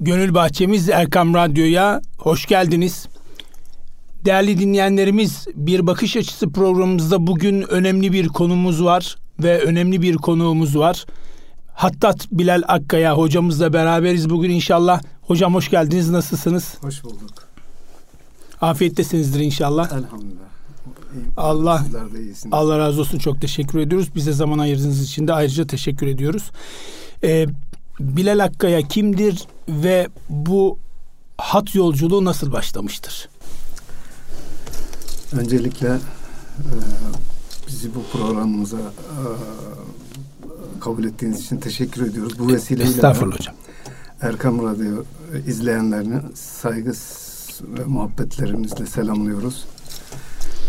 Gönül Bahçemiz Erkam Radyo'ya hoş geldiniz. Değerli dinleyenlerimiz, Bir Bakış Açısı programımızda bugün önemli bir konumuz var ve önemli bir konuğumuz var. Hattat Bilal Akkaya hocamızla beraberiz bugün inşallah. Hocam hoş geldiniz. Nasılsınız? Hoş bulduk. Afiyettesinizdir inşallah. Elhamdülillah. Allah. Allah razı olsun. Çok teşekkür ediyoruz. Bize zaman ayırdığınız için de ayrıca teşekkür ediyoruz. Ee, Bilal Akkaya kimdir ve bu hat yolculuğu nasıl başlamıştır? Öncelikle e, bizi bu programımıza e, kabul ettiğiniz için teşekkür ediyoruz. Bu vesileyle Estağfurullah hocam. Erkam Radyo izleyenlerini saygı ve muhabbetlerimizle selamlıyoruz.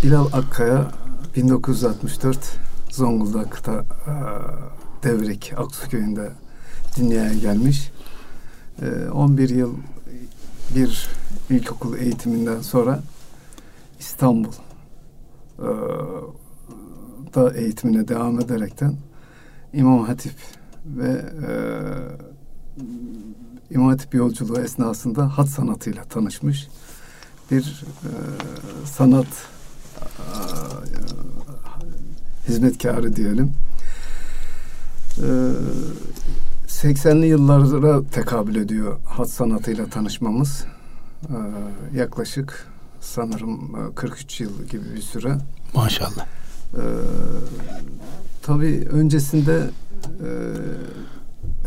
Bilal Akkaya 1964 Zonguldak'ta e, Devrik Aksu köyünde dünyaya gelmiş. E, 11 yıl bir ilkokul eğitiminden sonra İstanbul e, da eğitimine devam ederekten İmam Hatip ve e, İmam Hatip yolculuğu esnasında hat sanatıyla tanışmış. Bir e, sanat e, hizmetkarı diyelim. E, 80'li yıllara tekabül ediyor hat sanatıyla tanışmamız. E, yaklaşık sanırım e, 43 yıl gibi bir süre. Maşallah. Ee, tabii öncesinde e,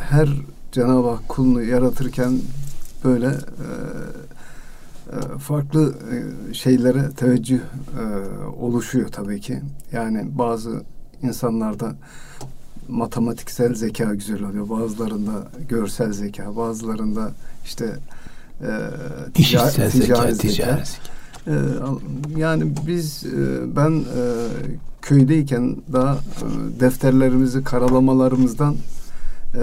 her Cenab-ı Hak kulunu yaratırken böyle e, e, farklı e, şeylere teveccüh e, oluşuyor tabii ki. Yani bazı insanlarda matematiksel zeka güzel oluyor. Bazılarında görsel zeka, bazılarında işte e, İşitsel zeka, ticari ticari zeka. ee, yani biz e, ben e, köydeyken daha e, defterlerimizi karalamalarımızdan e,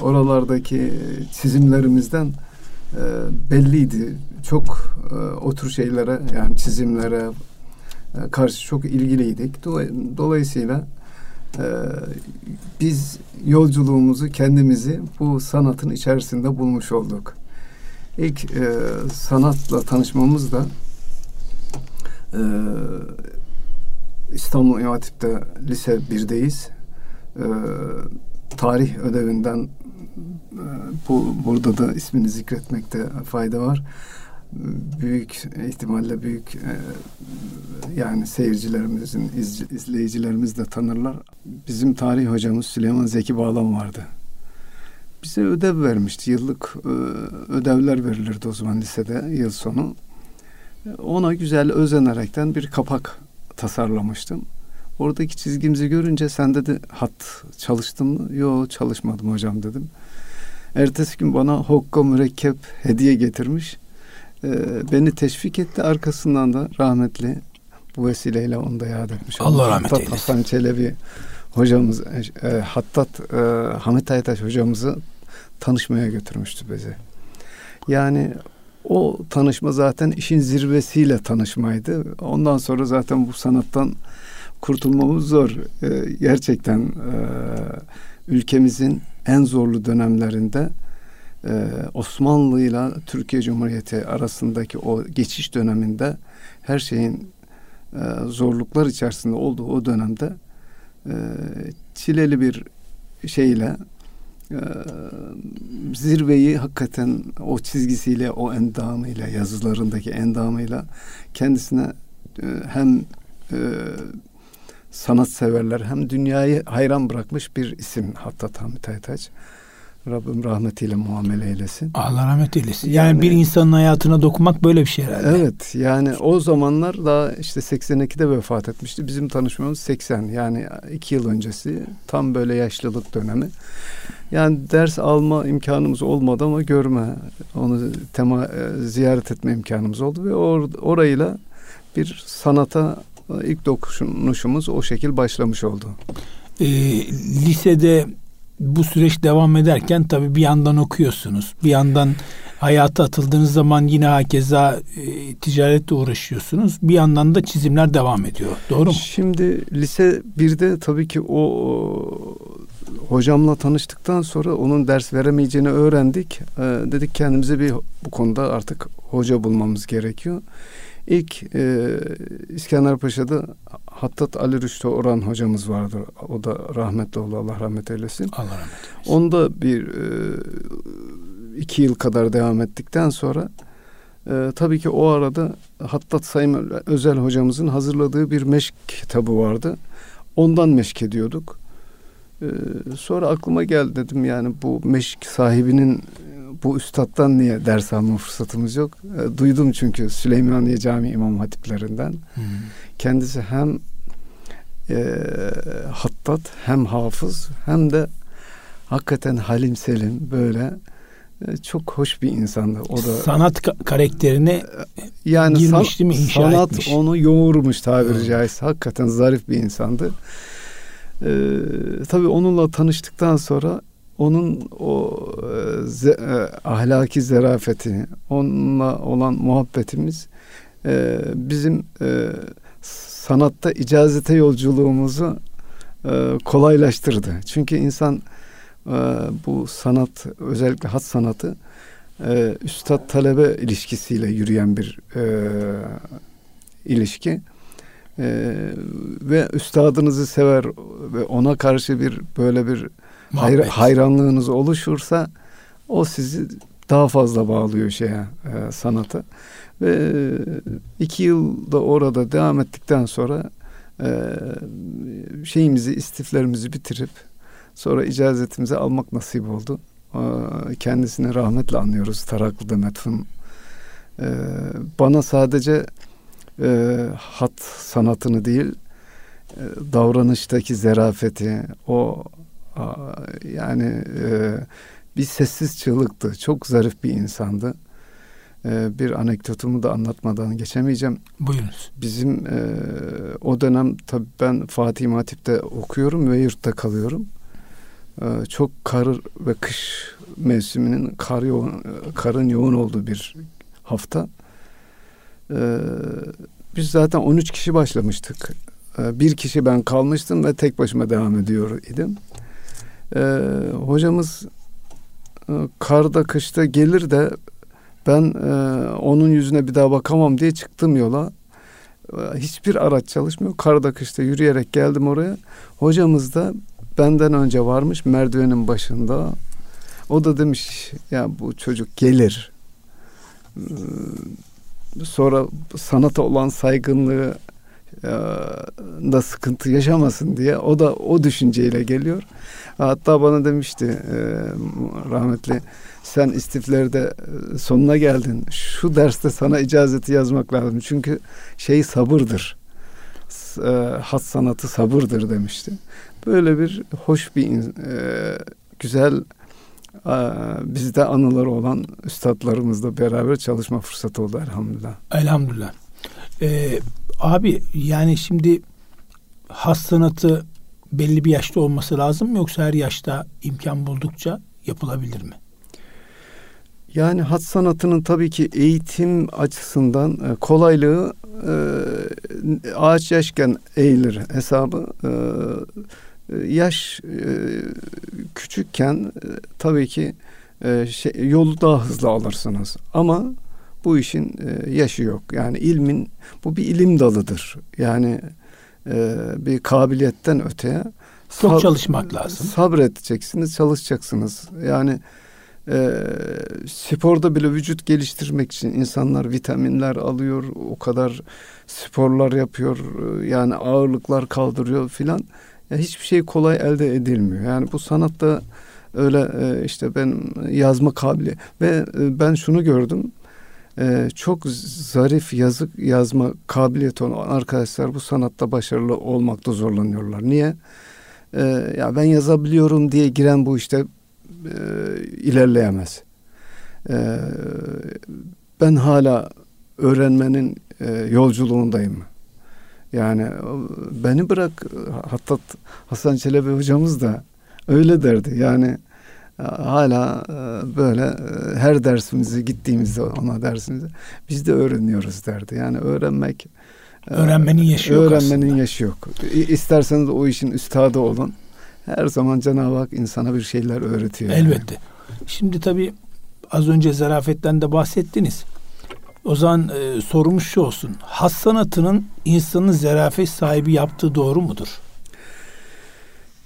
oralardaki çizimlerimizden e, belliydi. Çok e, o tür şeylere yani çizimlere e, karşı çok ilgiliydik. Dolay- Dolayısıyla e, biz yolculuğumuzu kendimizi bu sanatın içerisinde bulmuş olduk. İlk e, sanatla tanışmamız da ee, İstanbul İmam lise 1'deyiz. Ee, tarih ödevinden e, bu burada da ismini zikretmekte fayda var. Büyük ihtimalle büyük e, yani seyircilerimizin, iz- izleyicilerimiz de tanırlar. Bizim tarih hocamız Süleyman Zeki Bağlam vardı. Bize ödev vermişti. Yıllık e, ödevler verilirdi o zaman lisede yıl sonu ona güzel özenerekten bir kapak tasarlamıştım. Oradaki çizgimizi görünce sen dedi hat çalıştın mı? Yok çalışmadım hocam dedim. Ertesi gün bana hokka mürekkep hediye getirmiş. Ee, beni teşvik etti. Arkasından da rahmetli bu vesileyle onu da yad etmiş. Allah rahmet Hattat eylesin. Hasan Çelebi hocamız, e, Hattat e, Hamit Aytaş hocamızı tanışmaya götürmüştü bizi. Yani o tanışma zaten işin zirvesiyle tanışmaydı. Ondan sonra zaten bu sanattan kurtulmamız zor. Ee, gerçekten e, ülkemizin en zorlu dönemlerinde e, Osmanlı ile Türkiye Cumhuriyeti arasındaki o geçiş döneminde her şeyin e, zorluklar içerisinde olduğu o dönemde e, çileli bir şeyle e, zirveyi hakikaten o çizgisiyle, o endamıyla, yazılarındaki endamıyla kendisine hem e, sanatseverler hem dünyayı hayran bırakmış bir isim Hattat Hamit Aytaç. Rabbim rahmetiyle muamele eylesin. Allah rahmet eylesin. Yani, Yani- bir insanın hayatına dokunmak böyle bir şey herhalde. Evet yani o zamanlar daha işte 82'de vefat etmişti. Bizim tanışmamız 80 yani iki yıl öncesi tam böyle yaşlılık dönemi. Yani ders alma imkanımız olmadı ama görme onu tema e, ziyaret etme imkanımız oldu ve or, orayla bir sanata e, ilk dokunuşumuz o şekil başlamış oldu. Ee, lisede bu süreç devam ederken tabii bir yandan okuyorsunuz. Bir yandan hayata atıldığınız zaman yine hakeza e, ticaretle uğraşıyorsunuz. Bir yandan da çizimler devam ediyor. Doğru mu? Şimdi lise 1'de tabii ki o hocamla tanıştıktan sonra onun ders veremeyeceğini öğrendik. E, dedik kendimize bir bu konuda artık hoca bulmamız gerekiyor. İlk e, İskender Paşa'da Hattat Ali Rüştü Orhan hocamız vardı. O da rahmetli oldu. Allah rahmet eylesin. Allah rahmet eylesin. Onda bir e, iki yıl kadar devam ettikten sonra e, tabii ki o arada Hattat Sayın Özel hocamızın hazırladığı bir meşk kitabı vardı. Ondan meşk ediyorduk. E, sonra aklıma geldi dedim yani bu meşk sahibinin bu üstattan niye ders alma fırsatımız yok? E, duydum çünkü Süleymaniye Cami İmam Hatiplerinden. Hmm. Kendisi hem e, hattat hem hafız hem de hakikaten halim selim böyle e, çok hoş bir insandı. O da sanat ka- karakterine yani girmiş san, değil mi? İnşa sanat etmiş. onu yoğurmuş tabiri evet. caizse. Hakikaten zarif bir insandı. Ee, tabii onunla tanıştıktan sonra onun o e, ze, e, ahlaki zerafeti, onunla olan muhabbetimiz e, bizim e, sanatta icazete yolculuğumuzu e, kolaylaştırdı. Çünkü insan e, bu sanat, özellikle hat sanatı e, üstad talebe ilişkisiyle yürüyen bir e, ilişki. E, ve üstadınızı sever ve ona karşı bir böyle bir hayr, hayranlığınız oluşursa o sizi daha fazla bağlıyor şeye e, sanata ve iki yılda orada devam ettikten sonra e, şeyimizi istiflerimizi bitirip sonra icazetimizi almak nasip oldu. E, kendisini rahmetle anıyoruz Taraklı'da metfun. E, bana sadece e, hat sanatını değil e, davranıştaki zerafeti o yani e, bir sessiz çığlıktı. Çok zarif bir insandı. E, bir anekdotumu da anlatmadan geçemeyeceğim. Buyurunuz. Bizim e, o dönem tabii ben Fatih Hatip'te okuyorum ve yurtta kalıyorum. E, çok kar ve kış mevsiminin kar yoğun, karın yoğun olduğu bir hafta. E, biz zaten 13 kişi başlamıştık. E, bir kişi ben kalmıştım ve tek başıma devam ediyor idim. E, hocamız e, karda kışta gelir de ben e, onun yüzüne bir daha bakamam diye çıktım yola. E, hiçbir araç çalışmıyor. Karda kışta yürüyerek geldim oraya. Hocamız da benden önce varmış merdivenin başında. O da demiş ya bu çocuk gelir. E, sonra sanata olan saygınlığı da sıkıntı yaşamasın diye o da o düşünceyle geliyor. Hatta bana demişti e, rahmetli sen istiflerde e, sonuna geldin. Şu derste sana icazeti yazmak lazım. Çünkü şey sabırdır. E, hat sanatı sabırdır demişti. Böyle bir hoş bir güzel bizde anıları olan üstadlarımızla beraber çalışma fırsatı oldu elhamdülillah. Elhamdülillah. Ee, abi yani şimdi has sanatı belli bir yaşta olması lazım mı yoksa her yaşta imkan buldukça yapılabilir mi? Yani hat sanatının tabii ki eğitim açısından e, kolaylığı e, ağaç yaşken eğilir hesabı. E, yaş küçükken tabii ki şey, yolu daha hızlı alırsınız. Ama bu işin yaşı yok. Yani ilmin bu bir ilim dalıdır. Yani bir kabiliyetten öteye çok çalışmak lazım. Sabredeceksiniz, çalışacaksınız. Yani e, sporda bile vücut geliştirmek için insanlar vitaminler alıyor, o kadar sporlar yapıyor, yani ağırlıklar kaldırıyor filan. Ya hiçbir şey kolay elde edilmiyor. Yani bu sanatta öyle e, işte ben yazma kabili ve e, ben şunu gördüm. E, çok zarif yazık yazma kabiliyeti olan arkadaşlar bu sanatta başarılı olmakta zorlanıyorlar. Niye? E, ya ben yazabiliyorum diye giren bu işte e, ilerleyemez. E, ben hala öğrenmenin e, yolculuğundayım. Yani beni bırak hatta Hasan Çelebi hocamız da öyle derdi. Yani e, hala e, böyle e, her dersimizi gittiğimizde ona dersimizi biz de öğreniyoruz derdi. Yani öğrenmek öğrenmenin yaşı yok. Öğrenmenin aslında. yaşı yok. İsterseniz o işin üstadı olun her zaman Cenab-ı Hak insana bir şeyler öğretiyor. Elbette. Yani. Şimdi tabii az önce zarafetten de bahsettiniz. O zaman e, sorumuz şu olsun. Has sanatının insanın zarafet sahibi yaptığı doğru mudur?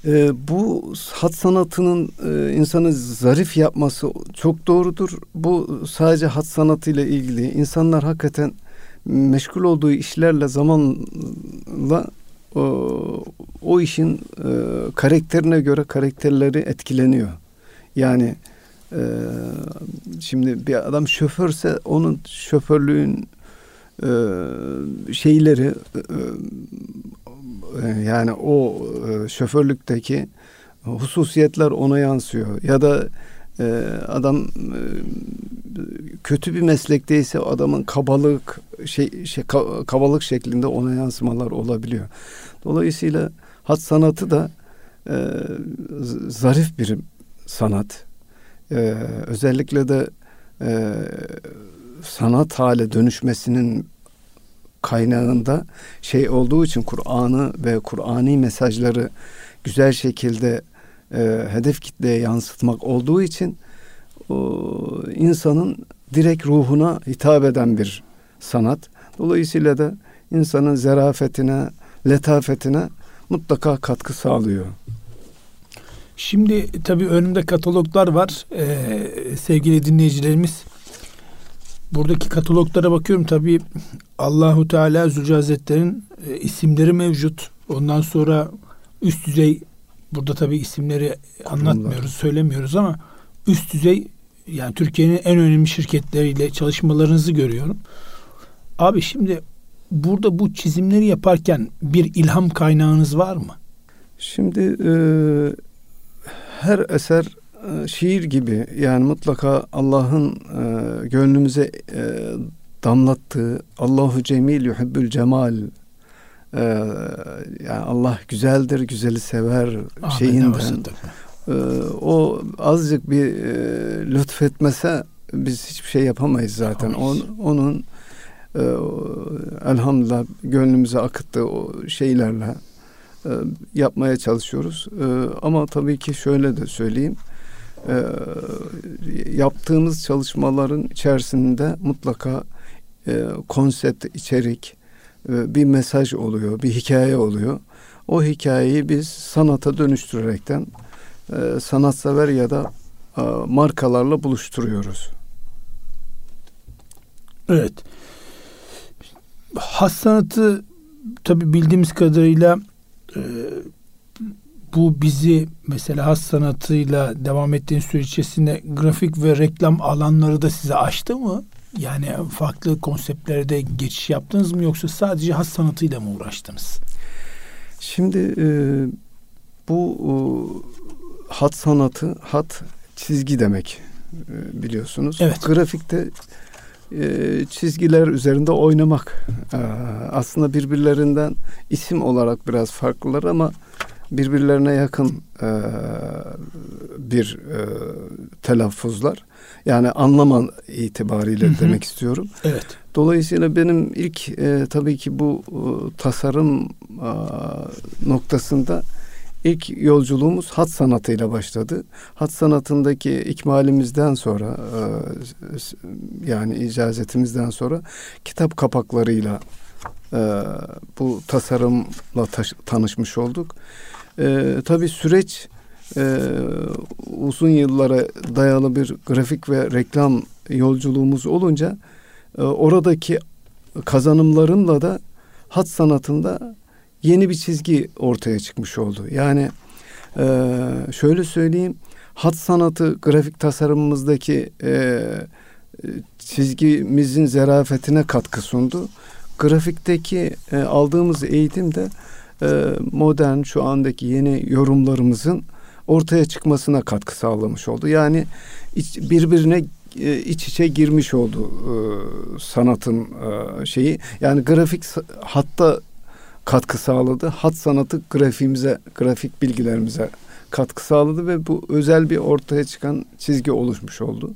E, bu hat sanatının e, insanı zarif yapması çok doğrudur. Bu sadece hat sanatıyla ilgili. İnsanlar hakikaten meşgul olduğu işlerle zamanla o, o işin e, karakterine göre karakterleri etkileniyor. Yani e, şimdi bir adam şoförse onun şoförlüğün e, şeyleri e, yani o e, şoförlükteki hususiyetler ona yansıyor ya da e, adam e, kötü bir meslekteyse adamın kabalık şey, şey kabalık şeklinde ona yansımalar olabiliyor. Dolayısıyla hat sanatı da e, zarif bir sanat. E, özellikle de e, sanat hale dönüşmesinin kaynağında şey olduğu için Kur'an'ı ve Kur'ani mesajları güzel şekilde e, hedef kitleye yansıtmak olduğu için o, insanın direkt ruhuna hitap eden bir sanat. Dolayısıyla da insanın zerafetine, letafetine mutlaka katkı sağlıyor. Şimdi tabii önümde kataloglar var. Ee, sevgili dinleyicilerimiz buradaki kataloglara bakıyorum tabii Allahu Teala Zülce Hazretleri'nin e, isimleri mevcut. Ondan sonra üst düzey burada tabii isimleri anlatmıyoruz, söylemiyoruz ama üst düzey yani Türkiye'nin en önemli şirketleriyle çalışmalarınızı görüyorum. Abi şimdi burada bu çizimleri yaparken bir ilham kaynağınız var mı? Şimdi e, her eser şiir gibi yani mutlaka Allah'ın e, gönlümüze e, damlattığı Allahu Cemil yuhibbül cemal e, yani Allah güzeldir, güzeli sever Amin şeyinden e, o azıcık bir e, lütfetmese biz hiçbir şey yapamayız zaten. On, onun e, elhamdülillah gönlümüze akıttığı o şeylerle e, yapmaya çalışıyoruz. E, ama tabii ki şöyle de söyleyeyim. E, yaptığımız çalışmaların içerisinde mutlaka e, konsept, içerik, e, bir mesaj oluyor, bir hikaye oluyor. O hikayeyi biz sanata dönüştürerekten e, sanatsever ya da e, markalarla buluşturuyoruz. Evet. Has sanatı tabi bildiğimiz kadarıyla e, bu bizi mesela has sanatıyla devam ettiğin süre içerisinde grafik ve reklam alanları da size açtı mı? Yani farklı konseptlerde geçiş yaptınız mı yoksa sadece has sanatıyla mı uğraştınız? Şimdi e, bu e, hat sanatı, hat çizgi demek e, biliyorsunuz. Evet. Grafikte e, çizgiler üzerinde oynamak. E, aslında birbirlerinden isim olarak biraz farklılar ama birbirlerine yakın e, bir e, telaffuzlar. Yani anlama itibariyle hı hı. demek istiyorum. Evet. Dolayısıyla benim ilk e, tabii ki bu e, tasarım e, noktasında ilk yolculuğumuz hat sanatıyla başladı. Hat sanatındaki ikmalimizden sonra e, yani icazetimizden sonra kitap kapaklarıyla e, bu tasarımla taş, tanışmış olduk. E, tabii süreç e, uzun yıllara dayalı bir grafik ve reklam yolculuğumuz olunca e, oradaki kazanımlarınla da hat sanatında yeni bir çizgi ortaya çıkmış oldu. Yani e, şöyle söyleyeyim hat sanatı grafik tasarımımızdaki e, çizgimizin zerafetine katkı sundu. Grafikteki e, aldığımız eğitim de modern şu andaki yeni yorumlarımızın ortaya çıkmasına katkı sağlamış oldu. Yani birbirine e, iç içe girmiş oldu e, sanatın e, şeyi. Yani grafik hatta katkı sağladı. Hat sanatı grafiğimize, grafik bilgilerimize katkı sağladı ve bu özel bir ortaya çıkan çizgi oluşmuş oldu.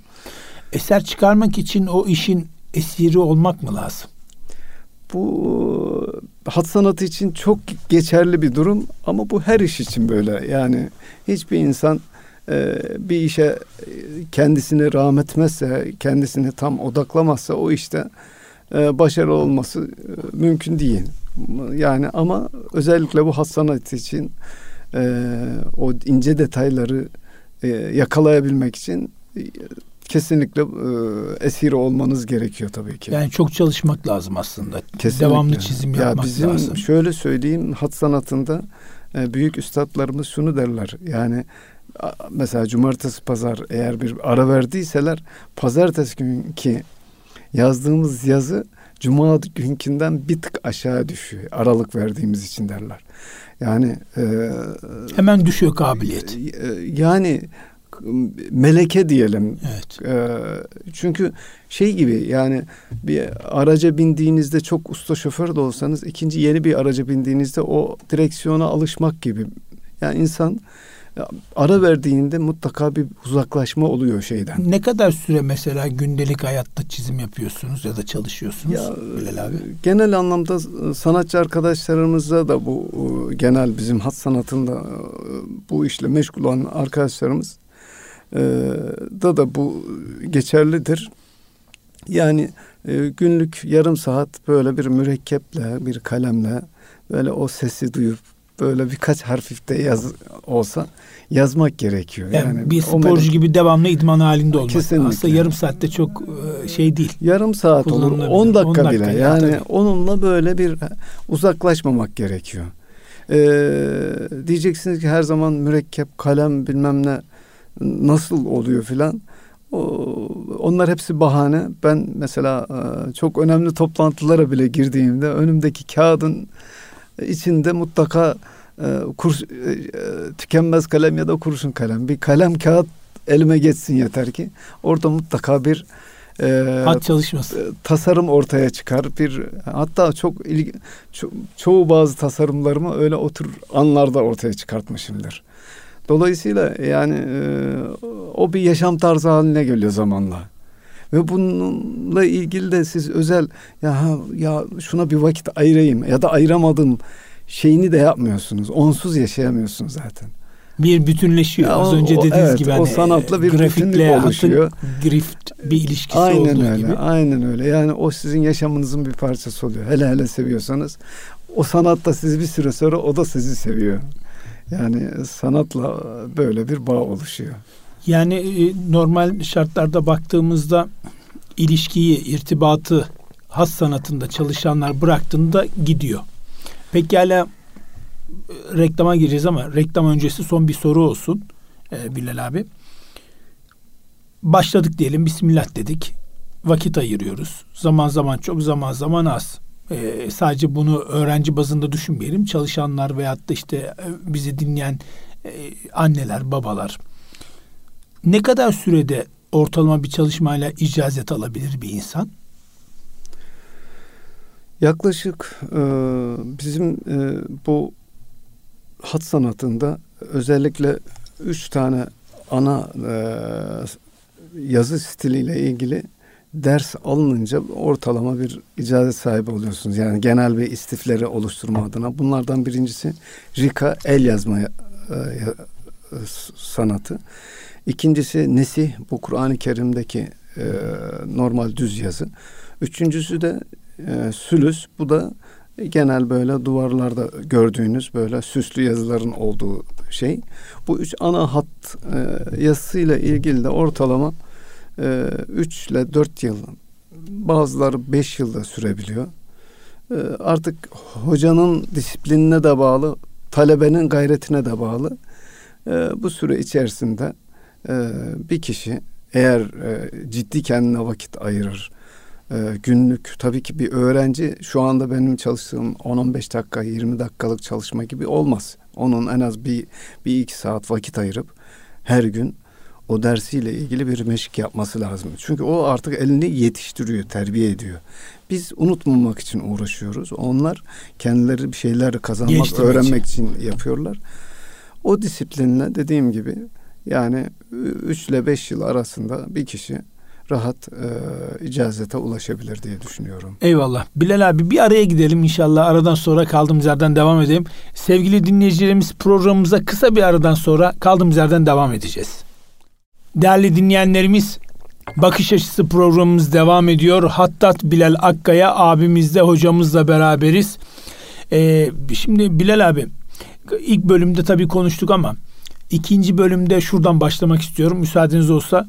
Eser çıkarmak için o işin esiri olmak mı lazım? Bu hat sanatı için çok geçerli bir durum ama bu her iş için böyle. Yani hiçbir insan e, bir işe e, kendisini rahmetmezse, kendisini tam odaklamazsa o işte e, başarılı olması e, mümkün değil. Yani ama özellikle bu hat sanatı için e, o ince detayları e, yakalayabilmek için e, kesinlikle e, esiri olmanız gerekiyor tabii ki. Yani çok çalışmak lazım aslında. Kesinlikle. Devamlı çizim ya yapmak bizim lazım. Şöyle söyleyeyim hat sanatında e, büyük üstadlarımız şunu derler. Yani mesela cumartesi pazar eğer bir ara verdiyseler pazartesi günkü yazdığımız yazı cuma günkinden bir tık aşağı düşüyor. Aralık verdiğimiz için derler. Yani e, hemen düşüyor kabiliyet. E, yani meleke diyelim. Evet. E, çünkü şey gibi yani bir araca bindiğinizde çok usta şoför de olsanız ikinci yeni bir araca bindiğinizde o direksiyona alışmak gibi. Yani insan ara verdiğinde mutlaka bir uzaklaşma oluyor şeyden. Ne kadar süre mesela gündelik hayatta çizim yapıyorsunuz ya da çalışıyorsunuz ya, Bilal abi? Genel anlamda sanatçı arkadaşlarımızda da bu genel bizim hat sanatında bu işle meşgul olan arkadaşlarımız da da bu geçerlidir. Yani günlük yarım saat böyle bir mürekkeple, bir kalemle böyle o sesi duyup böyle birkaç harfifte yaz olsa yazmak gerekiyor. Yani, yani bir sporcu gibi devamlı idman halinde olmak. Kesinlikle. Aslında yarım saatte çok e, şey değil. Yarım saat olur, 10 dakika, 10 dakika bile. Yani tabii. onunla böyle bir uzaklaşmamak gerekiyor. Ee, diyeceksiniz ki her zaman mürekkep, kalem bilmem ne nasıl oluyor filan. Onlar hepsi bahane. Ben mesela e, çok önemli toplantılara bile girdiğimde önümdeki kağıdın içinde mutlaka e, kurs, e, tükenmez kalem ya da kurşun kalem. Bir kalem kağıt elime geçsin yeter ki. Orada mutlaka bir e, hat çalışması. Tasarım ortaya çıkar. Bir hatta çok ilgi, ço, çoğu bazı tasarımlarımı öyle otur anlarda ortaya çıkartmışımdır. Dolayısıyla yani e, o bir yaşam tarzı haline geliyor zamanla. Ve bununla ilgili de siz özel ya ya şuna bir vakit ayırayım ya da ayıramadım şeyini de yapmıyorsunuz. Onsuz yaşayamıyorsunuz zaten. Bir bütünleşiyor. Ya Az önce dediğiniz evet, gibi hani o sanatla bir bütünlük oluşuyor. grift bir ilişkisi aynen olduğu öyle, gibi. Aynen öyle. Yani o sizin yaşamınızın bir parçası oluyor. Hele hele seviyorsanız o sanat da sizi bir süre sonra o da sizi seviyor. Yani sanatla böyle bir bağ oluşuyor. Yani e, normal şartlarda baktığımızda ilişkiyi, irtibatı has sanatında çalışanlar bıraktığında gidiyor. Pekala e, reklama gireceğiz ama reklam öncesi son bir soru olsun ee, Bilal abi. Başladık diyelim Bismillah dedik. Vakit ayırıyoruz. Zaman zaman çok zaman zaman az. Ee, sadece bunu öğrenci bazında düşünmeyelim. Çalışanlar veyahut da işte e, bizi dinleyen e, anneler, babalar ne kadar sürede ortalama bir çalışmayla icazet alabilir bir insan? Yaklaşık e, bizim e, bu hat sanatında özellikle üç tane ana e, yazı stiliyle ilgili ders alınınca ortalama bir icazet sahibi oluyorsunuz. Yani genel bir istifleri oluşturma adına. Bunlardan birincisi Rika el yazma e, sanatı. İkincisi Nesih bu Kur'an-ı Kerim'deki e, normal düz yazı. Üçüncüsü de e, Sülüs bu da genel böyle duvarlarda gördüğünüz böyle süslü yazıların olduğu şey. Bu üç ana hat e, yazısıyla ilgili de ortalama e, 3 ile 4 yıl bazıları 5 yılda sürebiliyor. E, artık hocanın disiplinine de bağlı, talebenin gayretine de bağlı. E, bu süre içerisinde e, bir kişi eğer e, ciddi kendine vakit ayırır, e, günlük tabii ki bir öğrenci şu anda benim çalıştığım 10-15 dakika 20 dakikalık çalışma gibi olmaz. Onun en az bir, bir iki saat vakit ayırıp her gün o dersiyle ilgili bir meşk yapması lazım. Çünkü o artık elini yetiştiriyor, terbiye ediyor. Biz unutmamak için uğraşıyoruz. Onlar kendileri bir şeyler kazanmak, öğrenmek için yapıyorlar. O disiplinle dediğim gibi yani 3 ile 5 yıl arasında bir kişi rahat e, icazete ulaşabilir diye düşünüyorum. Eyvallah. Bilal abi bir araya gidelim inşallah. Aradan sonra kaldığımız yerden devam edelim. Sevgili dinleyicilerimiz programımıza kısa bir aradan sonra kaldığımız yerden devam edeceğiz. Değerli dinleyenlerimiz Bakış Açısı programımız devam ediyor. Hattat Bilal Akkaya abimizle hocamızla beraberiz. Ee, şimdi Bilal abi ilk bölümde tabii konuştuk ama ikinci bölümde şuradan başlamak istiyorum. Müsaadeniz olsa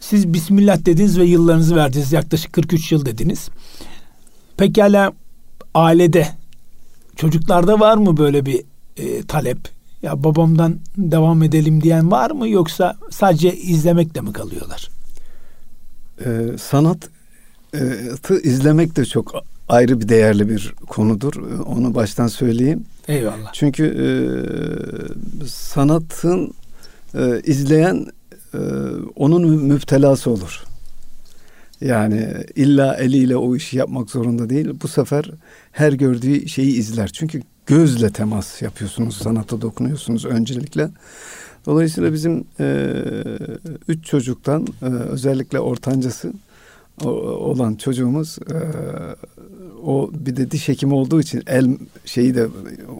siz Bismillah dediniz ve yıllarınızı verdiniz. Yaklaşık 43 yıl dediniz. Pekala ailede çocuklarda var mı böyle bir e, talep? Ya babamdan devam edelim diyen var mı yoksa sadece izlemekle mi kalıyorlar? Ee, sanat e, izlemek de çok ayrı bir değerli bir konudur. Onu baştan söyleyeyim. Eyvallah. Çünkü e, sanatın e, izleyen e, onun müptelası olur. Yani illa eliyle o işi yapmak zorunda değil. Bu sefer her gördüğü şeyi izler. Çünkü gözle temas yapıyorsunuz, sanata dokunuyorsunuz öncelikle. Dolayısıyla bizim e, üç çocuktan e, özellikle ortancası olan çocuğumuz e, o bir de diş hekimi olduğu için el şeyi de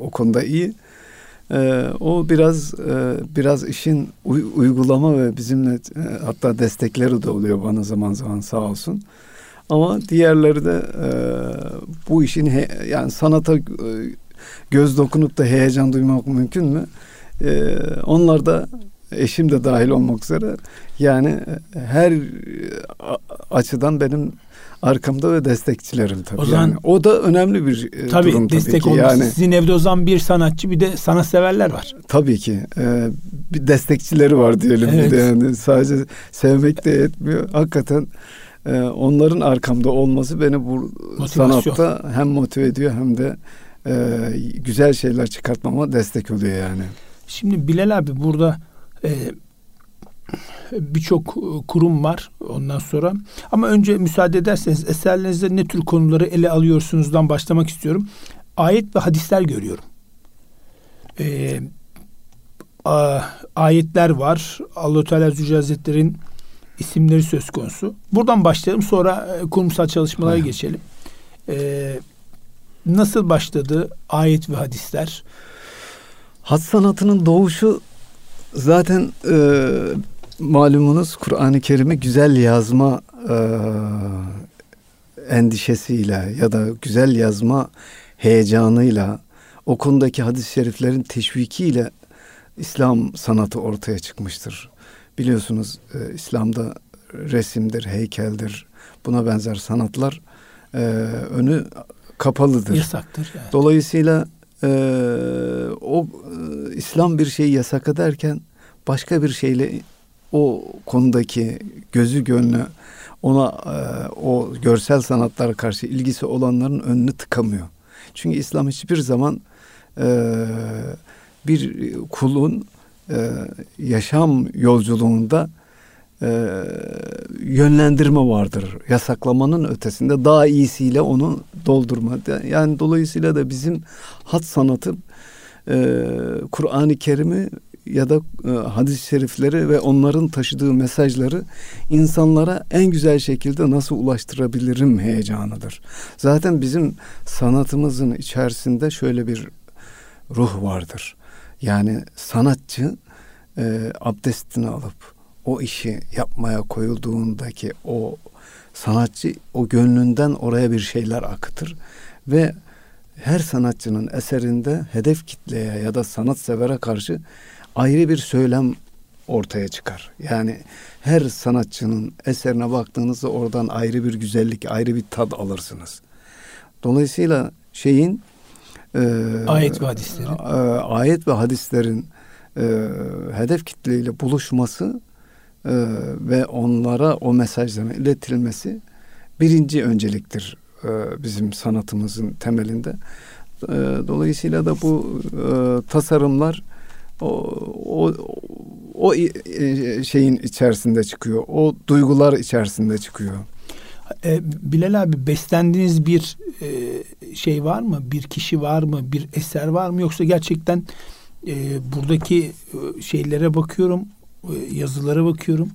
o konuda iyi. E, o biraz e, biraz işin uy, uygulama ve bizimle e, hatta destekleri de oluyor bana zaman zaman sağ olsun. Ama diğerleri de e, bu işin he, yani sanata e, göz dokunup da heyecan duymak mümkün mü? E, onlar da eşim de dahil olmak üzere yani her açıdan benim arkamda ve destekçilerim tabii. O zaman yani o da önemli bir e, tabii, durum tabii destek ki. Olması. Yani sizin evde o zaman bir sanatçı bir de sana severler var. Tabii ki. Ee, bir destekçileri var diyelim evet. yani sadece sevmek de yetmiyor. Hakikaten e, onların arkamda olması beni bu Motivasyon. sanatta hem motive ediyor hem de e, güzel şeyler çıkartmama destek oluyor yani. Şimdi Bilal abi burada e, birçok kurum var ondan sonra. Ama önce müsaade ederseniz eserlerinizde ne tür konuları ele alıyorsunuzdan başlamak istiyorum. Ayet ve hadisler görüyorum. Ee, a, ayetler var. Allah Teala Zülcelal Hazretleri'nin isimleri söz konusu. Buradan başlayalım sonra e, kurumsal çalışmalara Hayır. geçelim. Ee, nasıl başladı ayet ve hadisler? Hat sanatının doğuşu zaten e, malumunuz Kur'an-ı Kerim'i güzel yazma e, endişesiyle ya da güzel yazma heyecanıyla o konudaki hadis-i şeriflerin teşvikiyle İslam sanatı ortaya çıkmıştır. Biliyorsunuz e, İslam'da resimdir, heykeldir, buna benzer sanatlar e, önü kapalıdır. Yasaktır. Yani. Dolayısıyla e, o e, İslam bir şeyi yasak ederken başka bir şeyle o konudaki gözü gönlü ona e, o görsel sanatlara karşı ilgisi olanların önünü tıkamıyor. Çünkü İslam hiçbir zaman e, bir kulun e, yaşam yolculuğunda e, yönlendirme vardır. Yasaklamanın ötesinde daha iyisiyle onu doldurma. Yani dolayısıyla da bizim hat sanatı e, Kur'an-ı Kerim'i ya da e, hadis-i şerifleri ve onların taşıdığı mesajları insanlara en güzel şekilde nasıl ulaştırabilirim heyecanıdır. Zaten bizim sanatımızın içerisinde şöyle bir ruh vardır. Yani sanatçı e, abdestini alıp o işi yapmaya koyulduğundaki o sanatçı o gönlünden oraya bir şeyler akıtır ve her sanatçının eserinde hedef kitleye ya da sanat severe karşı ayrı bir söylem ortaya çıkar. Yani her sanatçının eserine baktığınızda oradan ayrı bir güzellik, ayrı bir tad alırsınız. Dolayısıyla şeyin e, ayet ve hadislerin e, ayet ve hadislerin e, hedef kitleyle buluşması e, ve onlara o mesajların iletilmesi birinci önceliktir e, bizim sanatımızın temelinde. E, dolayısıyla da bu e, tasarımlar o, o, o e, şeyin içerisinde çıkıyor. O duygular içerisinde çıkıyor. E, Bilal abi beslendiğiniz bir e, şey var mı? Bir kişi var mı? Bir eser var mı? Yoksa gerçekten e, buradaki e, şeylere bakıyorum, yazılara bakıyorum.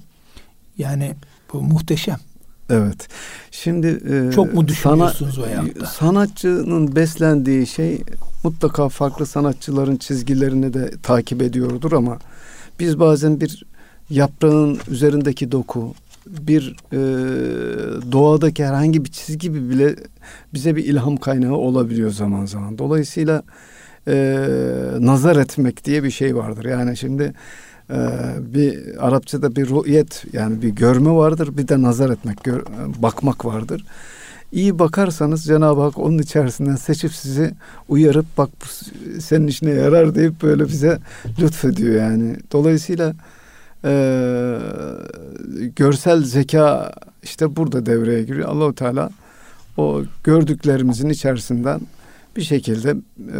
Yani Bu muhteşem. Evet. Şimdi e, çok mu düşünüyorsunuz sana, o hayatta? Sanatçının beslendiği şey mutlaka farklı sanatçıların çizgilerini de takip ediyordur ama biz bazen bir yaprağın üzerindeki doku, bir e, doğadaki herhangi bir çizgi bile bize bir ilham kaynağı olabiliyor zaman zaman. Dolayısıyla e, nazar etmek diye bir şey vardır. Yani şimdi e, bir Arapçada bir ru'yet yani bir görme vardır, bir de nazar etmek, gör, bakmak vardır. İyi bakarsanız Cenab-ı Hak onun içerisinden seçip sizi uyarıp bak senin işine yarar deyip böyle bize lütfediyor yani. Dolayısıyla e, görsel zeka işte burada devreye giriyor. Allahu Teala o gördüklerimizin içerisinden bir şekilde e,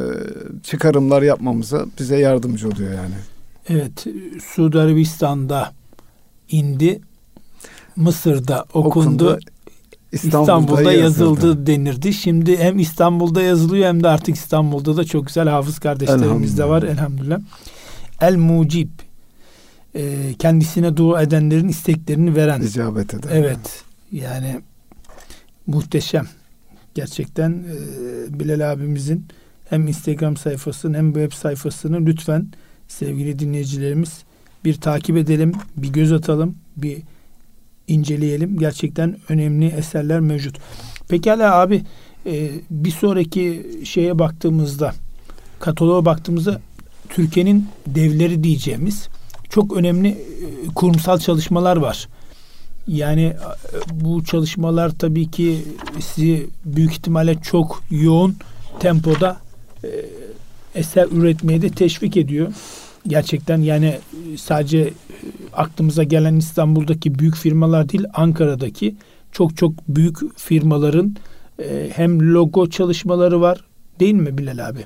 çıkarımlar yapmamıza bize yardımcı oluyor yani. Evet, Suudi Arabistan'da indi, Mısır'da okundu, okundu İstanbul'da, İstanbul'da yazıldı yazıldı denirdi. Şimdi hem İstanbul'da yazılıyor hem de artık İstanbul'da da çok güzel hafız kardeşlerimiz de var elhamdülillah. El Mucib e, kendisine dua edenlerin isteklerini veren. İcabet eden. Evet. Yani muhteşem. Gerçekten e, Bilal abimizin hem Instagram sayfasını hem web sayfasını lütfen sevgili dinleyicilerimiz bir takip edelim, bir göz atalım, bir inceleyelim. Gerçekten önemli eserler mevcut. Pekala abi e, bir sonraki şeye baktığımızda kataloğa baktığımızda Türkiye'nin devleri diyeceğimiz çok önemli e, kurumsal çalışmalar var. Yani e, bu çalışmalar tabii ki sizi büyük ihtimalle çok yoğun tempoda eser üretmeye de teşvik ediyor. Gerçekten yani sadece aklımıza gelen İstanbul'daki büyük firmalar değil Ankara'daki çok çok büyük firmaların hem logo çalışmaları var değil mi Bilal abi?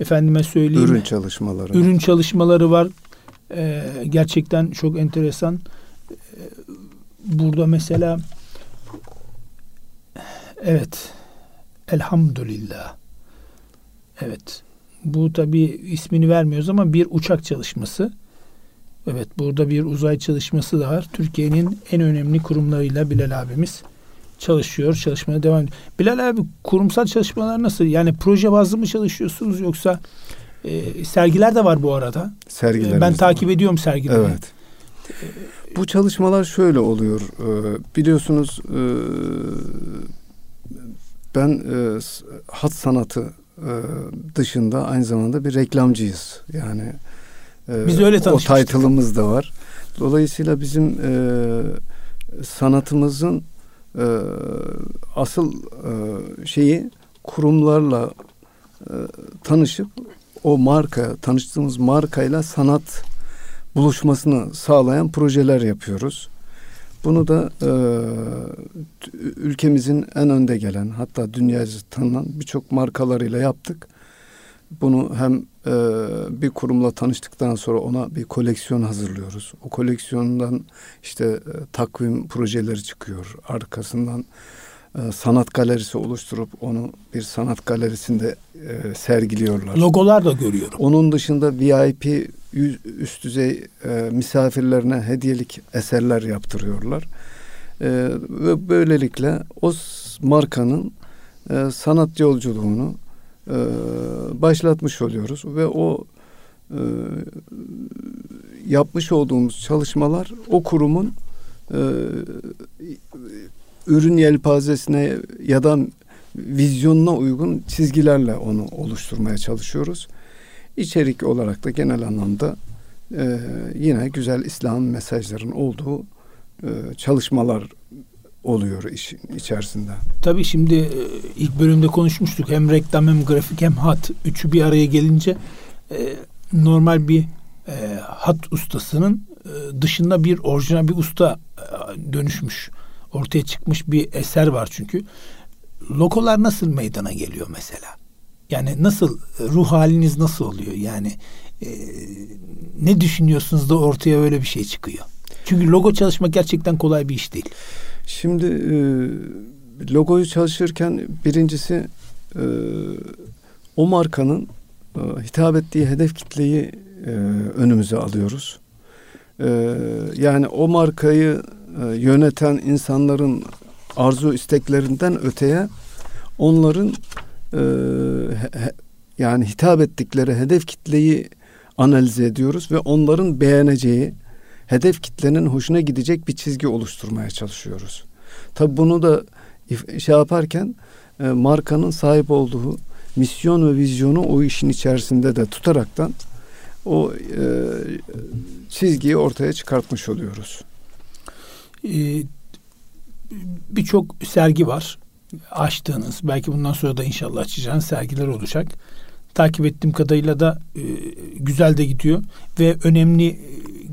Efendime söyleyeyim. Ürün çalışmaları. Ürün çalışmaları var. Ee, gerçekten çok enteresan. Ee, burada mesela evet elhamdülillah evet bu tabi ismini vermiyoruz ama bir uçak çalışması. Evet burada bir uzay çalışması da var. Türkiye'nin en önemli kurumlarıyla Bilal abimiz çalışıyor, çalışmaya devam ediyor. Bilal abi kurumsal çalışmalar nasıl? Yani proje bazlı mı çalışıyorsunuz yoksa e, sergiler de var bu arada. Sergiler. Ben takip var. ediyorum sergileri. Evet. Bu çalışmalar şöyle oluyor. Ee, biliyorsunuz e, ben e, hat sanatı dışında aynı zamanda bir reklamcıyız. Yani biz öyle. O title'ımız da var. Dolayısıyla bizim sanatımızın asıl şeyi kurumlarla tanışıp o marka, tanıştığımız markayla sanat buluşmasını sağlayan projeler yapıyoruz. Bunu da e, ülkemizin en önde gelen hatta dünyaca tanınan birçok markalarıyla yaptık. Bunu hem e, bir kurumla tanıştıktan sonra ona bir koleksiyon hazırlıyoruz. O koleksiyondan işte e, takvim projeleri çıkıyor. Arkasından e, sanat galerisi oluşturup onu bir sanat galerisinde e, sergiliyorlar. Logolar da görüyorum. Onun dışında VIP üst düzey e, misafirlerine hediyelik eserler yaptırıyorlar. E, ve böylelikle o markanın e, sanat yolculuğunu e, başlatmış oluyoruz ve o e, yapmış olduğumuz çalışmalar o kurumun e, ürün yelpazesine ya da vizyonuna uygun çizgilerle onu oluşturmaya çalışıyoruz. İçerik olarak da genel anlamda e, yine güzel İslam mesajların olduğu e, çalışmalar oluyor işin içerisinde. Tabii şimdi e, ilk bölümde konuşmuştuk. Hem reklam hem grafik hem hat üçü bir araya gelince e, normal bir e, hat ustasının e, dışında bir orijinal bir usta e, dönüşmüş ortaya çıkmış bir eser var çünkü. Lokolar nasıl meydana geliyor mesela? Yani nasıl ruh haliniz nasıl oluyor? Yani e, ne düşünüyorsunuz da ortaya öyle bir şey çıkıyor? Çünkü logo çalışmak gerçekten kolay bir iş değil. Şimdi e, logoyu çalışırken birincisi e, o markanın e, hitap ettiği hedef kitleyi e, önümüze alıyoruz. Ee, yani o markayı e, yöneten insanların arzu isteklerinden öteye onların e, he, yani hitap ettikleri hedef kitleyi analiz ediyoruz ve onların beğeneceği hedef kitlenin hoşuna gidecek bir çizgi oluşturmaya çalışıyoruz. Tabi bunu da şey yaparken e, markanın sahip olduğu misyon ve vizyonu o işin içerisinde de tutaraktan o e, çizgiyi ortaya çıkartmış oluyoruz. Ee, Birçok sergi var açtığınız belki bundan sonra da inşallah açacağınız sergiler olacak. Takip ettiğim kadarıyla da e, güzel de gidiyor ve önemli e,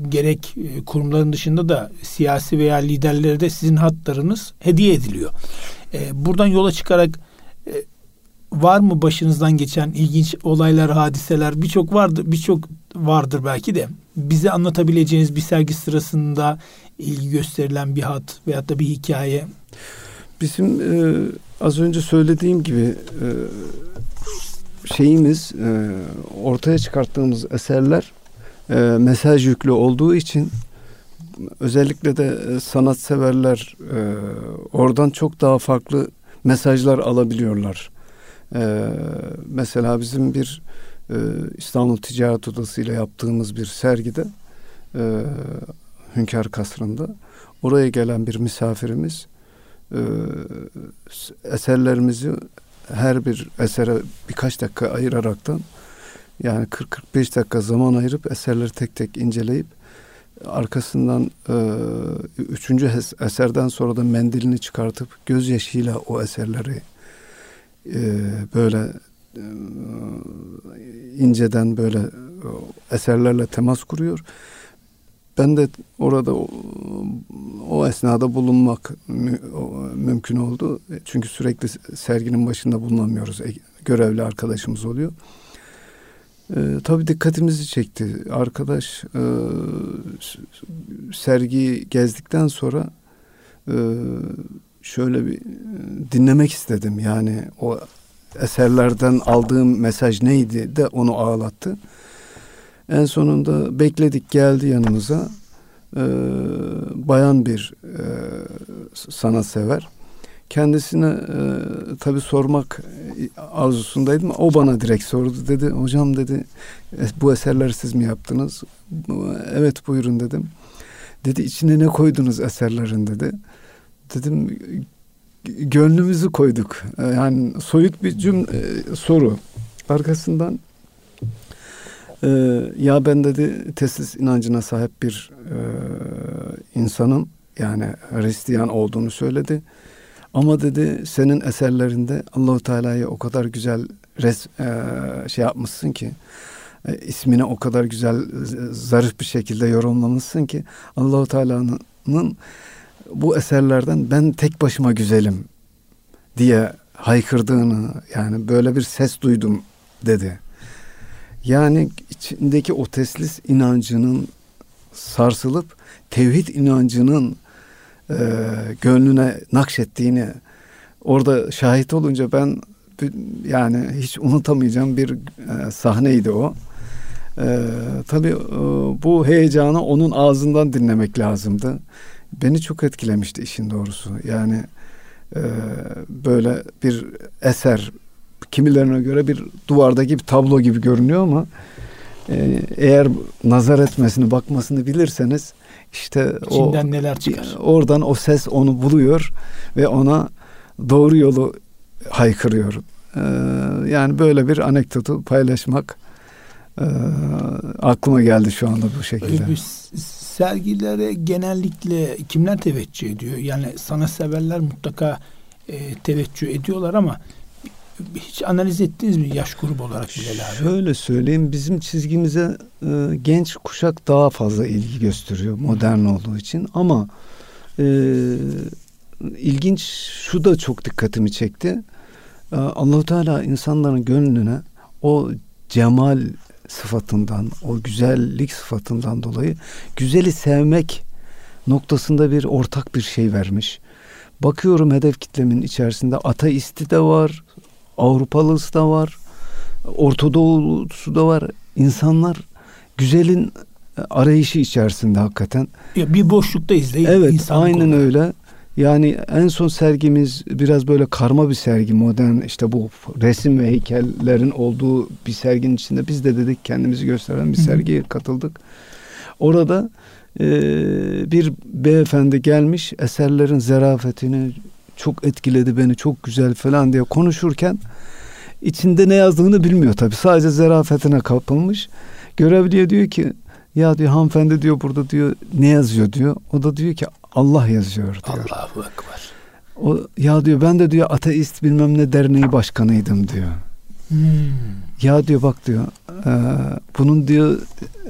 gerek e, kurumların dışında da siyasi veya liderlere de sizin hatlarınız hediye ediliyor. E, buradan yola çıkarak e, var mı başınızdan geçen ilginç olaylar, hadiseler birçok vardır, birçok vardır belki de bize anlatabileceğiniz bir sergi sırasında ilgi gösterilen bir hat veyahut da bir hikaye. Bizim e, az önce söylediğim gibi e, şeyimiz e, ortaya çıkarttığımız eserler e, mesaj yüklü olduğu için özellikle de e, sanatseverler e, oradan çok daha farklı mesajlar alabiliyorlar. E, mesela bizim bir e, İstanbul Ticaret Odası ile yaptığımız bir sergide e, Hünkar Kasrı'nda oraya gelen bir misafirimiz e, eserlerimizi her bir esere birkaç dakika ayıraraktan yani 40-45 dakika zaman ayırıp eserleri tek tek inceleyip arkasından e, üçüncü eserden sonra da mendilini çıkartıp gözyaşıyla o eserleri e, böyle e, inceden böyle eserlerle temas kuruyor. Ben de orada o, o esnada bulunmak mü, o, mümkün oldu. Çünkü sürekli serginin başında bulunamıyoruz. E, görevli arkadaşımız oluyor. E, tabii dikkatimizi çekti. Arkadaş e, sergiyi gezdikten sonra e, şöyle bir dinlemek istedim. Yani o eserlerden aldığım mesaj neydi de onu ağlattı. En sonunda bekledik geldi yanımıza. Ee, bayan bir e, sanatsever. Kendisine e, tabii sormak arzusundaydım. O bana direkt sordu. Dedi hocam dedi e, bu eserleri siz mi yaptınız? Evet buyurun dedim. Dedi içine ne koydunuz eserlerin dedi. Dedim gönlümüzü koyduk. E, yani soyut bir cümle e, soru. Arkasından e, ya ben dedi teslis inancına sahip bir e, insanım. Yani Hristiyan olduğunu söyledi. Ama dedi senin eserlerinde Allahu Teala'yı o kadar güzel res, e, şey yapmışsın ki e, ismini o kadar güzel zarif bir şekilde yorumlamışsın ki Allahu Teala'nın bu eserlerden ben tek başıma güzelim diye haykırdığını yani böyle bir ses duydum dedi. Yani içindeki o teslis inancının sarsılıp tevhid inancının e, gönlüne nakşettiğini orada şahit olunca ben yani hiç unutamayacağım bir e, sahneydi o. E, tabii e, bu heyecanı onun ağzından dinlemek lazımdı. Beni çok etkilemişti işin doğrusu. Yani e, böyle bir eser kimilerine göre bir duvardaki bir tablo gibi görünüyor ama e, eğer nazar etmesini bakmasını bilirseniz işte İçinden o, neler çıkar. Oradan o ses onu buluyor ve ona doğru yolu haykırıyor. Ee, yani böyle bir anekdotu paylaşmak e, aklıma geldi şu anda bu şekilde. Bir sergilere genellikle kimler teveccüh ediyor? Yani sana severler mutlaka e, teveccüh ediyorlar ama hiç analiz ettiniz mi yaş grubu olarak Bilal abi? Şöyle söyleyeyim bizim çizgimize e, genç kuşak daha fazla ilgi gösteriyor modern olduğu için ama e, ilginç şu da çok dikkatimi çekti. E, Allahu Teala insanların gönlüne o cemal sıfatından, o güzellik sıfatından dolayı güzeli sevmek noktasında bir ortak bir şey vermiş. Bakıyorum hedef kitlemin içerisinde ateisti de var, Avrupalısı da var. Ortadoğusu da var. İnsanlar güzelin arayışı içerisinde hakikaten. Ya bir boşluktayız değil Evet insan aynen konu. öyle. Yani en son sergimiz biraz böyle karma bir sergi modern işte bu resim ve heykellerin olduğu bir serginin içinde biz de dedik kendimizi gösteren bir sergiye katıldık. Orada e, bir beyefendi gelmiş eserlerin zerafetini çok etkiledi beni çok güzel falan diye konuşurken içinde ne yazdığını bilmiyor tabi sadece zerafetine kapılmış. Görevliye diyor ki ya diyor hanımefendi diyor burada diyor ne yazıyor diyor. O da diyor ki Allah yazıyor diyor. Allahu Ekber. O ya diyor ben de diyor ateist bilmem ne derneği başkanıydım diyor. Hmm. Ya diyor bak diyor e, bunun diyor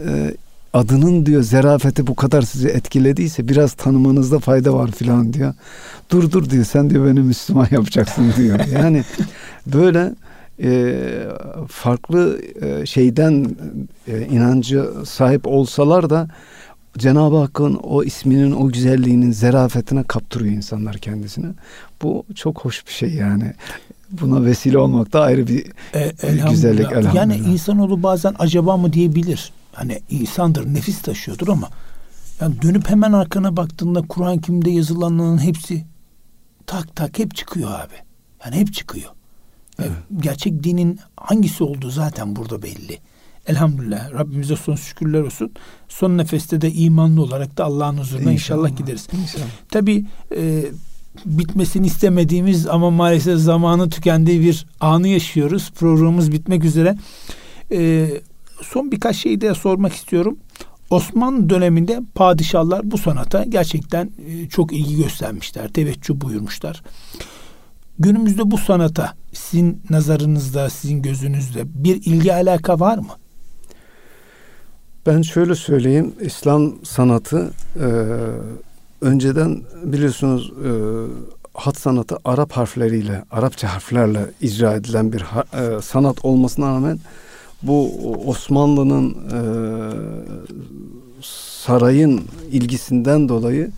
e, adının diyor zerafeti bu kadar sizi etkilediyse biraz tanımanızda fayda var filan diyor. Dur dur diyor sen diyor beni Müslüman yapacaksın diyor. Yani böyle e, farklı e, şeyden e, inancı sahip olsalar da Cenab-ı Hakk'ın o isminin o güzelliğinin zerafetine kaptırıyor insanlar kendisini. Bu çok hoş bir şey yani. Buna vesile olmak da ayrı bir E, elhamdülillah. güzellik elhamdülillah. Yani insanoğlu bazen acaba mı diyebilir. Hani insandır, nefis taşıyordur ama yani dönüp hemen arkana baktığında Kur'an kimde yazılanların hepsi tak tak hep çıkıyor abi. Yani hep çıkıyor. Evet. Gerçek dinin hangisi olduğu zaten burada belli. Elhamdülillah Rabbimize son şükürler olsun. Son nefeste de imanlı olarak da Allah'ın huzuruna inşallah, inşallah gideriz. İnşallah. Tabii e, bitmesini istemediğimiz ama maalesef zamanı tükendiği bir anı yaşıyoruz. Programımız bitmek üzere. E, son birkaç şey de sormak istiyorum. Osmanlı döneminde padişahlar bu sanata gerçekten e, çok ilgi göstermişler, teveccüh buyurmuşlar. Günümüzde bu sanata sizin nazarınızda, sizin gözünüzde bir ilgi alaka var mı? Ben şöyle söyleyeyim, İslam sanatı e, önceden biliyorsunuz e, hat sanatı Arap harfleriyle, Arapça harflerle icra edilen bir ha, e, sanat olmasına rağmen bu Osmanlı'nın e, sarayın ilgisinden dolayı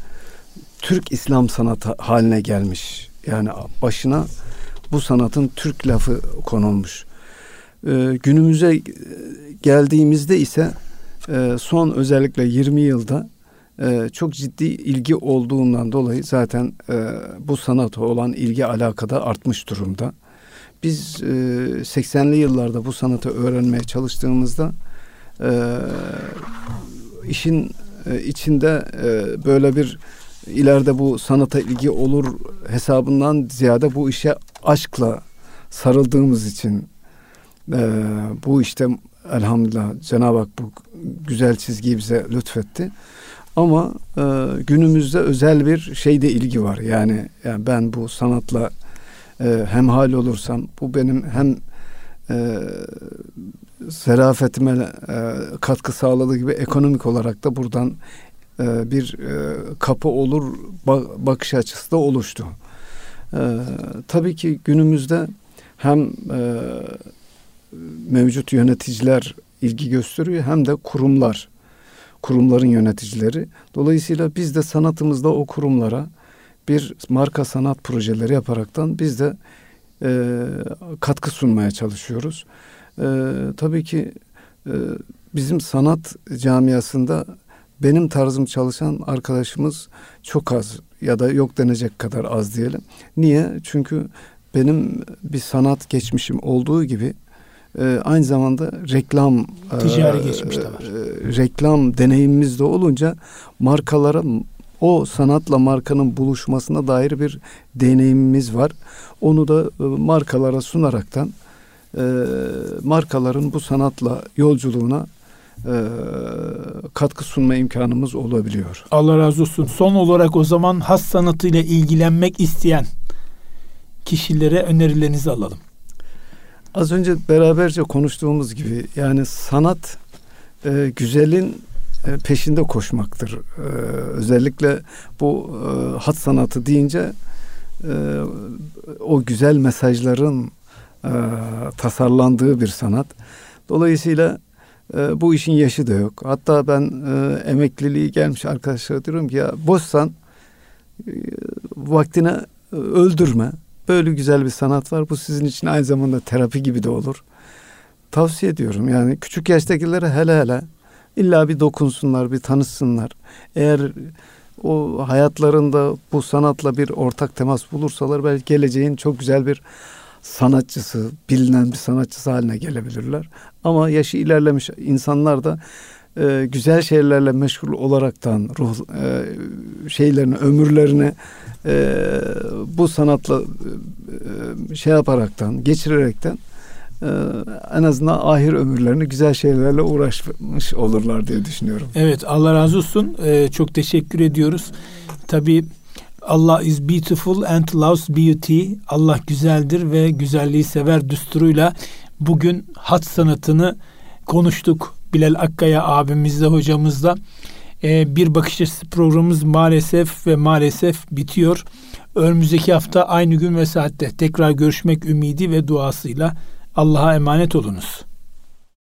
Türk İslam sanatı haline gelmiş. Yani başına bu sanatın Türk lafı konulmuş. E, günümüze geldiğimizde ise e, son özellikle 20 yılda e, çok ciddi ilgi olduğundan dolayı zaten e, bu sanata olan ilgi alakada artmış durumda. Biz e, 80'li yıllarda bu sanatı öğrenmeye çalıştığımızda e, işin e, içinde e, böyle bir ileride bu sanata ilgi olur hesabından ziyade bu işe aşkla sarıldığımız için e, bu işte elhamdülillah Cenab-ı Hak bu güzel çizgiyi bize lütfetti. Ama e, günümüzde özel bir şeyde ilgi var. Yani, yani ben bu sanatla e, hemhal olursam bu benim hem e, zerafetime e, katkı sağladığı gibi ekonomik olarak da buradan e, bir e, kapı olur bakış açısı da oluştu. E, tabii ki günümüzde hem e, mevcut yöneticiler ilgi gösteriyor hem de kurumlar, kurumların yöneticileri. Dolayısıyla biz de sanatımızda o kurumlara bir marka sanat projeleri yaparaktan biz de e, katkı sunmaya çalışıyoruz. E, tabii ki e, bizim sanat camiasında benim tarzım çalışan arkadaşımız çok az ya da yok denecek kadar az diyelim. Niye? Çünkü benim bir sanat geçmişim olduğu gibi e, aynı zamanda reklam ticari e, geçmiş de var. E, reklam deneyimimiz de olunca markalara o sanatla markanın buluşmasına dair bir deneyimimiz var. Onu da e, markalara sunaraktan e, markaların bu sanatla yolculuğuna e, katkı sunma imkanımız olabiliyor. Allah razı olsun. Son olarak o zaman has sanatıyla ilgilenmek isteyen kişilere önerilerinizi alalım. Az önce beraberce konuştuğumuz gibi yani sanat e, güzelin peşinde koşmaktır. E, özellikle bu e, hat sanatı deyince e, o güzel mesajların e, tasarlandığı bir sanat. Dolayısıyla e, bu işin yaşı da yok. Hatta ben e, emekliliği gelmiş arkadaşlara diyorum ki ya boşsan e, vaktine öldürme. Böyle güzel bir sanat var. Bu sizin için aynı zamanda terapi gibi de olur. Tavsiye ediyorum. Yani küçük yaştakilere hele hele illa bir dokunsunlar, bir tanışsınlar. Eğer o hayatlarında bu sanatla bir ortak temas bulursalar belki geleceğin çok güzel bir sanatçısı, bilinen bir sanatçısı haline gelebilirler. Ama yaşı ilerlemiş insanlar da e, güzel şeylerle meşgul olaraktan ruh e, şeylerini, ömürlerini e, bu sanatla e, şey yaparaktan, geçirerekten e, en azından ahir ömürlerini güzel şeylerle uğraşmış olurlar diye düşünüyorum. Evet Allah razı olsun. Ee, çok teşekkür ediyoruz. Tabii Allah is beautiful and loves beauty. Allah güzeldir ve güzelliği sever düsturuyla bugün hat sanatını konuştuk. Bilal Akkaya abimizle hocamızla. Ee, bir bakış açısı programımız maalesef ve maalesef bitiyor. Önümüzdeki hafta aynı gün ve saatte tekrar görüşmek ümidi ve duasıyla Allah'a emanet olunuz.